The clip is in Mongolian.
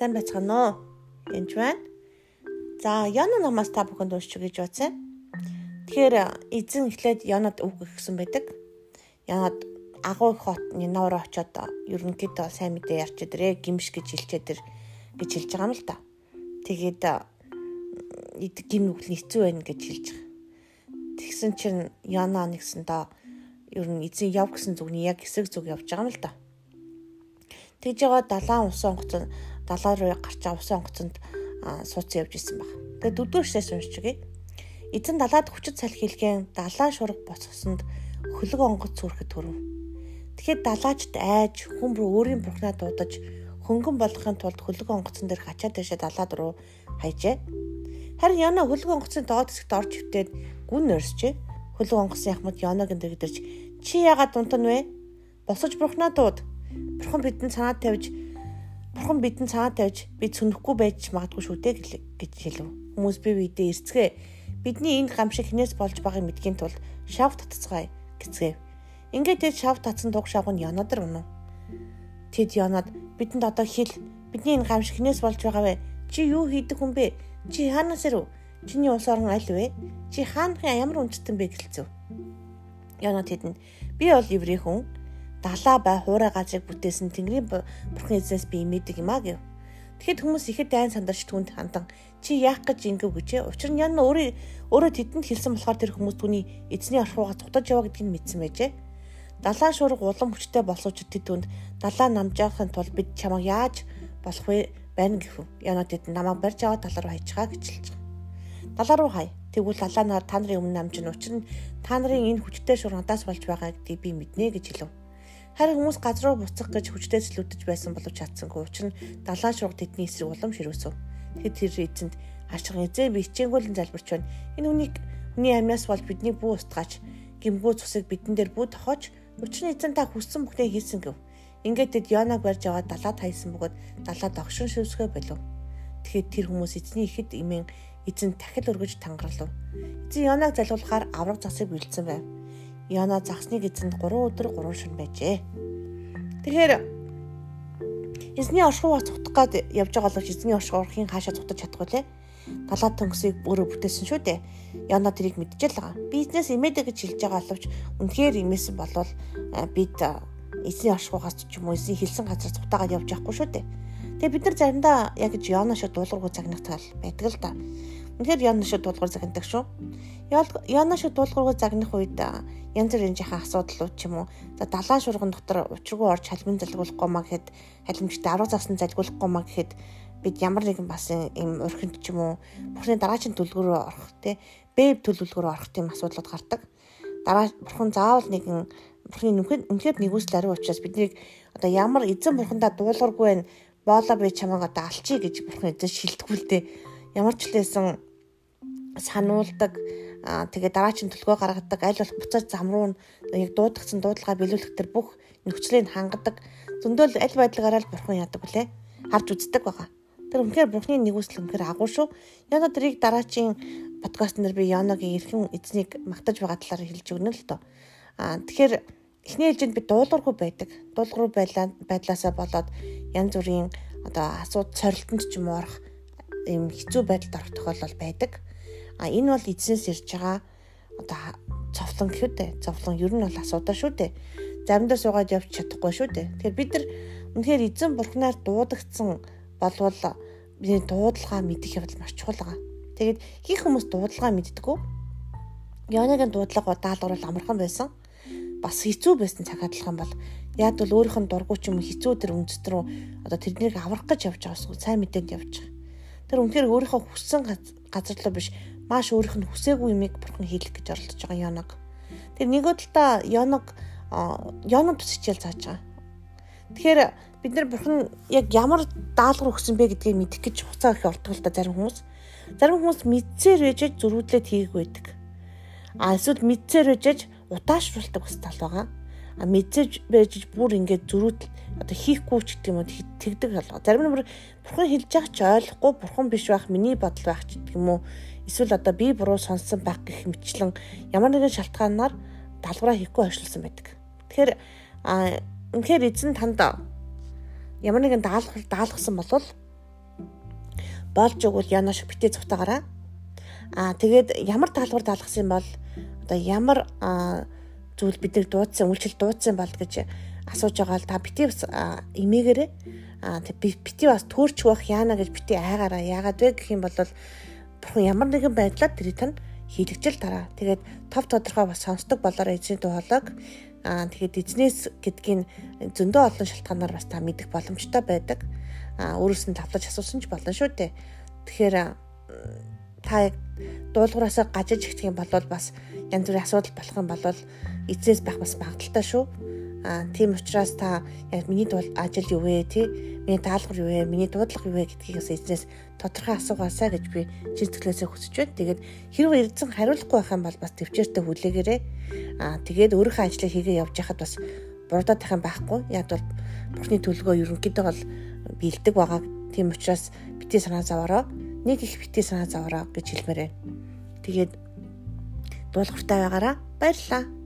Сайн байцгаана уу? Энд байна. За, Яна намаас та бүхэнд уншиж гэж бодсон. Тэгэхээр эзэн эхлээд Янад үг өгсөн байдаг. Янад агуу их хотны ноор очоод ерөнхийдөө сайн мэдээ ярьж өдрөө гимш гэж хэлчихэд гэж хэлж байгаа юм л да. Тэгээд гим нүгэл хэцүү байна гэж хэлж байгаа. Тэгсэн чинь Яна нэгсэндээ ер нь эзэн яв гэсэн зүгний яг хэсэг зүг явж байгаа юм л да. Тэгж байгаа далайн усан онгоцон далаа руу гарч байгаа усан онгоцонд суудсан явж исэн баг. Тэгээд дөрөвдүгээр уншиж өгье. Эзэн далаад хүчит цал хийлгэн далайн шураг боцсонд хөлөг онгоц сүрэхэд төрөв. Тэгэхэд далаачд айж хүн рүү өөрийн бурхнаа дуудаж хөнгөн болгохын тулд хөлөг онгоцон дээр хачаад дэшээ далаад руу хайжээ. Харин Яна хөлөг онгоцын доод хэсэгт орж ивтээд гүн нөрсчээ. Хөлөг онгоцын ахмад Янаг эндэрч чи яагаад дунтан вэ? Босож бурхнаа дууд. Бурхан бидэнд санаа тавьж Бурхан бидэнд цаа тавьж бид сүнэхгүй байж магадгүй шүү дээ гэж хэлв. Хүмүүс бие биедээ эрцгээ. Бидний энд гам шиг хинээс болж байгааг мэдхийн тулд шав татцгаая гэцгээв. Ингээд тэд шав татсан дуг шавг нь янадэр унав. Тэд янад бидэнд одоо хэл бидний энэ гам шиг хинээс болж байгаа вэ? Чи юу хийдэг хүн бэ? Чи хаанаас ирв? Чиний улс орон аль вэ? Чи хаанхын ямар үндэстэн бэ гэлцв. Янад тэдэнд би бол еврей хүн далаа бай хуурай газрыг бүтээсэн Тэнгэрийн бурхан эзнээс би имэдэг юм а гэв. Тэгэхэд хүмүүс ихэд дайн сандарч түнд хандан чи яах гэж ингэв гэжээ. Учир нь ян өөрөө өөрөө тэдэнд хэлсэн болохоор тэр хүмүүс түүний эзний орхуугаа цутаж яваа гэдгийг нь мэдсэн байжээ. Далаа шуурга улам хүчтэй болсууч тэд түнд далаа намжаахын тулд бид чамайг яаж болох вэ байна гэв. Янаа тэд намайг барьж аваад талаар хайчгаа гэж хэлж байгаа. Далаа руу хай. Тэгвэл далаа нар та нарын өмнө намжин учир нь та нарын энэ хүчтэй шур надаас болж байгаа гэдгийг би мэднэ гэж хэлв. Харин хүмүүс газар руу буцах гэж хүчтэй сэлүүдэж байсан боловч чадсангүй. Нь далаа шург тэдний эсрэг улам ширүүсв. Тэгэд тэр эзэнд арчхан эзээ би хичээнгүйлэн залбирч байна. Энэ хүнийг хүний амьнаас бол бидний бүү устгаач гимгүү цусыг бидэн дээр бүү тохож учир нь эзэн та хүссэн бүхнээ хийсэн гэв. Ингээд тэд Йонаг барьж аваад далаа тайсан бөгөөд далаа догшин шивсгэ болов. Тэгэхэд тэр хүмүүс эзний ихэд имэн эзэн дахил өргөж тангарлав. Эзэн Йонаг залуулахаар авраг засыг бэлдсэн байв. Яна загсныг эзэнд 3 өдөр 3 шөнө байжээ. Тэгэхээр эзний оршихугаас цутах гад явж байгаа бол эзний орших орхын хаашаа цутаж чадахгүй лээ. Далаа төмсийг өөрөө бүтээсэн шүү дээ. Яна тэрийг мэдчихэл байгаа. Бизнес имэдэ гэж хэлж байгаа боловч үнэхээр имээсэн болвол бид эзний оршихугаас ч юм уу эзний хэлсэн газар цутаагаад явж явахгүй шүү дээ. Тэгээ бид нар заримдаа яг гэж Яна шиг дуулуургүй загнах тал байдаг л да. Үнэхээр Яна шиг дуулуур загнадаг шүү. Яна шиг дуулуургүй загнах үед янз бүрийн жахан асуудлууд ч юм уу. За далайн шурган дотор учиргүй орж халмын залгуулахгүй маа гэхэд халимжтай 10 засны залгуулахгүй маа гэхэд бид ямар нэгэн бас юм өрхөнд ч юм уу бурхны дараагийн төлөвлөгөөрөө орох тий бэв төлөвлөгөөрөө орох тийм асуудлууд гардаг. Дараа бурхан заавал нэгэн бурхны нүхэд үнэхээр нэгүсэл ариу учраас биднийг одоо ямар эзэн бурхандаа дуулуургүй байна боолоо би чамайг одоо алчий гэж бурхан эзэн шилдэггүй л дээ. Ямар ч лээсэн сануулдаг тэгээ дараагийн төлгөө гаргадаг аль болох буцаад зам руу яг дуудагцсан дуудлагаа биелүүлэх төр бүх нөхцөлийг хангадаг. Зөндөл аль байдлагаараа л бурхан яадаг үлээ. Харж үздэг байгаа. Тэр үнэхээр бурхны нэгүсэл үнэхээр агуу шүү. Яна тэрийг дараагийн подкаст нэр би Янагийн эрхэм эзнийг магтаж байгаа талаар хэлж өгнө л доо. Аа тэгэхээр эхний ээлжинд би дуулуургүй байдаг. Дуулуургүй байдлаасаа болоод янз бүрийн одоо асууд цорилтонд ч юм уу орох юм хэцүү байдалд орох тохиолдол байдаг. А энэ бол эзнээс ирж байгаа одоо цовлон гэхүү дээ. Цовлон ер нь бол асуудал шүү дээ. Заримдаа суугаад явж чадахгүй шүү дээ. Тэгэхээр бид нар үнэхээр эзэн бурхнаар дуудагдсан болвол бидний дуудлагаа мэдэх явдал маш чухал байгаа. Тэгээд хийх хүмүүс дуудлагаа мэддэггүй. Янагийн дуудлага даалгавар амархан байсан. Бас хэцүү байсан цаг адилхан бол яг бол өөрийнх нь дургуй ч юм хэцүү төр үндэст рүү одоо тэрнийг аврах гэж явж байгаасгүй сайн мэдээнд явж байгаа. Тэр үнэхээр өөрийнхөө хүссэн газар руу биш маш өөрийнх нь хүсээгүй юмыг бурхан хийлэх гэж оролдож байгаа Йоног. Тэр нэг удаа Йоног Йоног төсөчл зааж байгаа. Тэгэхээр бид нар бурхан яг ямар даалгавар өгсөн бэ гэдгийг мэдэх гэж хуцаа их ордог л да зарим хүмүүс. Зарим хүмүүс мэдсээр ээжэж зөрүүдлээд хийх байдаг. А эсвэл мэдсээр ээжэж удаашруулдаг бас тал байгаа. А мэдсэж байж бүр ингээд зөрүүдэл одоо хийхгүй ч гэдэг юм уу тэгдэг болго. Зарим нь бүр бурхан хэлж байгаа ч ойлгохгүй бурхан биш байх миний бодол байх ч гэдэг юм уу эсвэл одоо би буруу сонссон байх гэх мэтлэн ямар нэгэн шалтгаанаар даалгавраа хийхгүй ойшлсон байдаг. Тэгэхээр а үнэхээр эзэн танд ямар нэгэн даалгавар даалгасан болвол болж өгвөл яна шиг битээ цутаагаараа. Аа тэгээд ямар даалгавар даалгасан бол одоо ямар зүйл бидний дуудсан үйлчлэл дуудсан бол гэж асууж байгаа л та битээ бас эмээгээрээ битээ бас төөрч байх яана гэж битээ айгаараа яагаад вэ гэх юм бол бурхан ямар нэгэн байдлаар тэрийг тань хийлэгжил дараа. Тэгээд тов тодорхой бас сонсдог болоор эзний дуу хоолойг аа тэгээд эзнээс гэдгийг зөндөө олон шалтгаанаар бас та мэдэх боломжтой байдаг. Аа өөрөөс нь тавлаж асуусан ч болно шүү дээ. Тэгэхээр та яг дуулуураасаа гажиж ихчих юм бол бас янз бүрийн асуудал болох юм бол эзнээс байх бас магадaltaй шүү. Аа тийм учраас та яг миний ажил юу вэ тий миний даалгавар юу вэ миний дуудлага юу вэ гэдгийг бас эзнээс тодорхой асуугаасаа гэж би чин сэтгэлээсээ хүсэж байна. Тэгээд хэрвээ эрдэн хариулахгүй байх юм бол бас төвчээртэй хүлээгээрээ аа тэгээд өөрийнхөө ажлыг хийгээ явж байхад бас буруудах юм байхгүй. Яг бол бурхны төлгөө ерөнхийдөө бол бэлдэг байгаа. Тийм учраас бити санаа зовоороо нэг их бити санаа зовоороо гэж хэлмээр байна. Тэгээд дуулууртай байгаараа баярлалаа.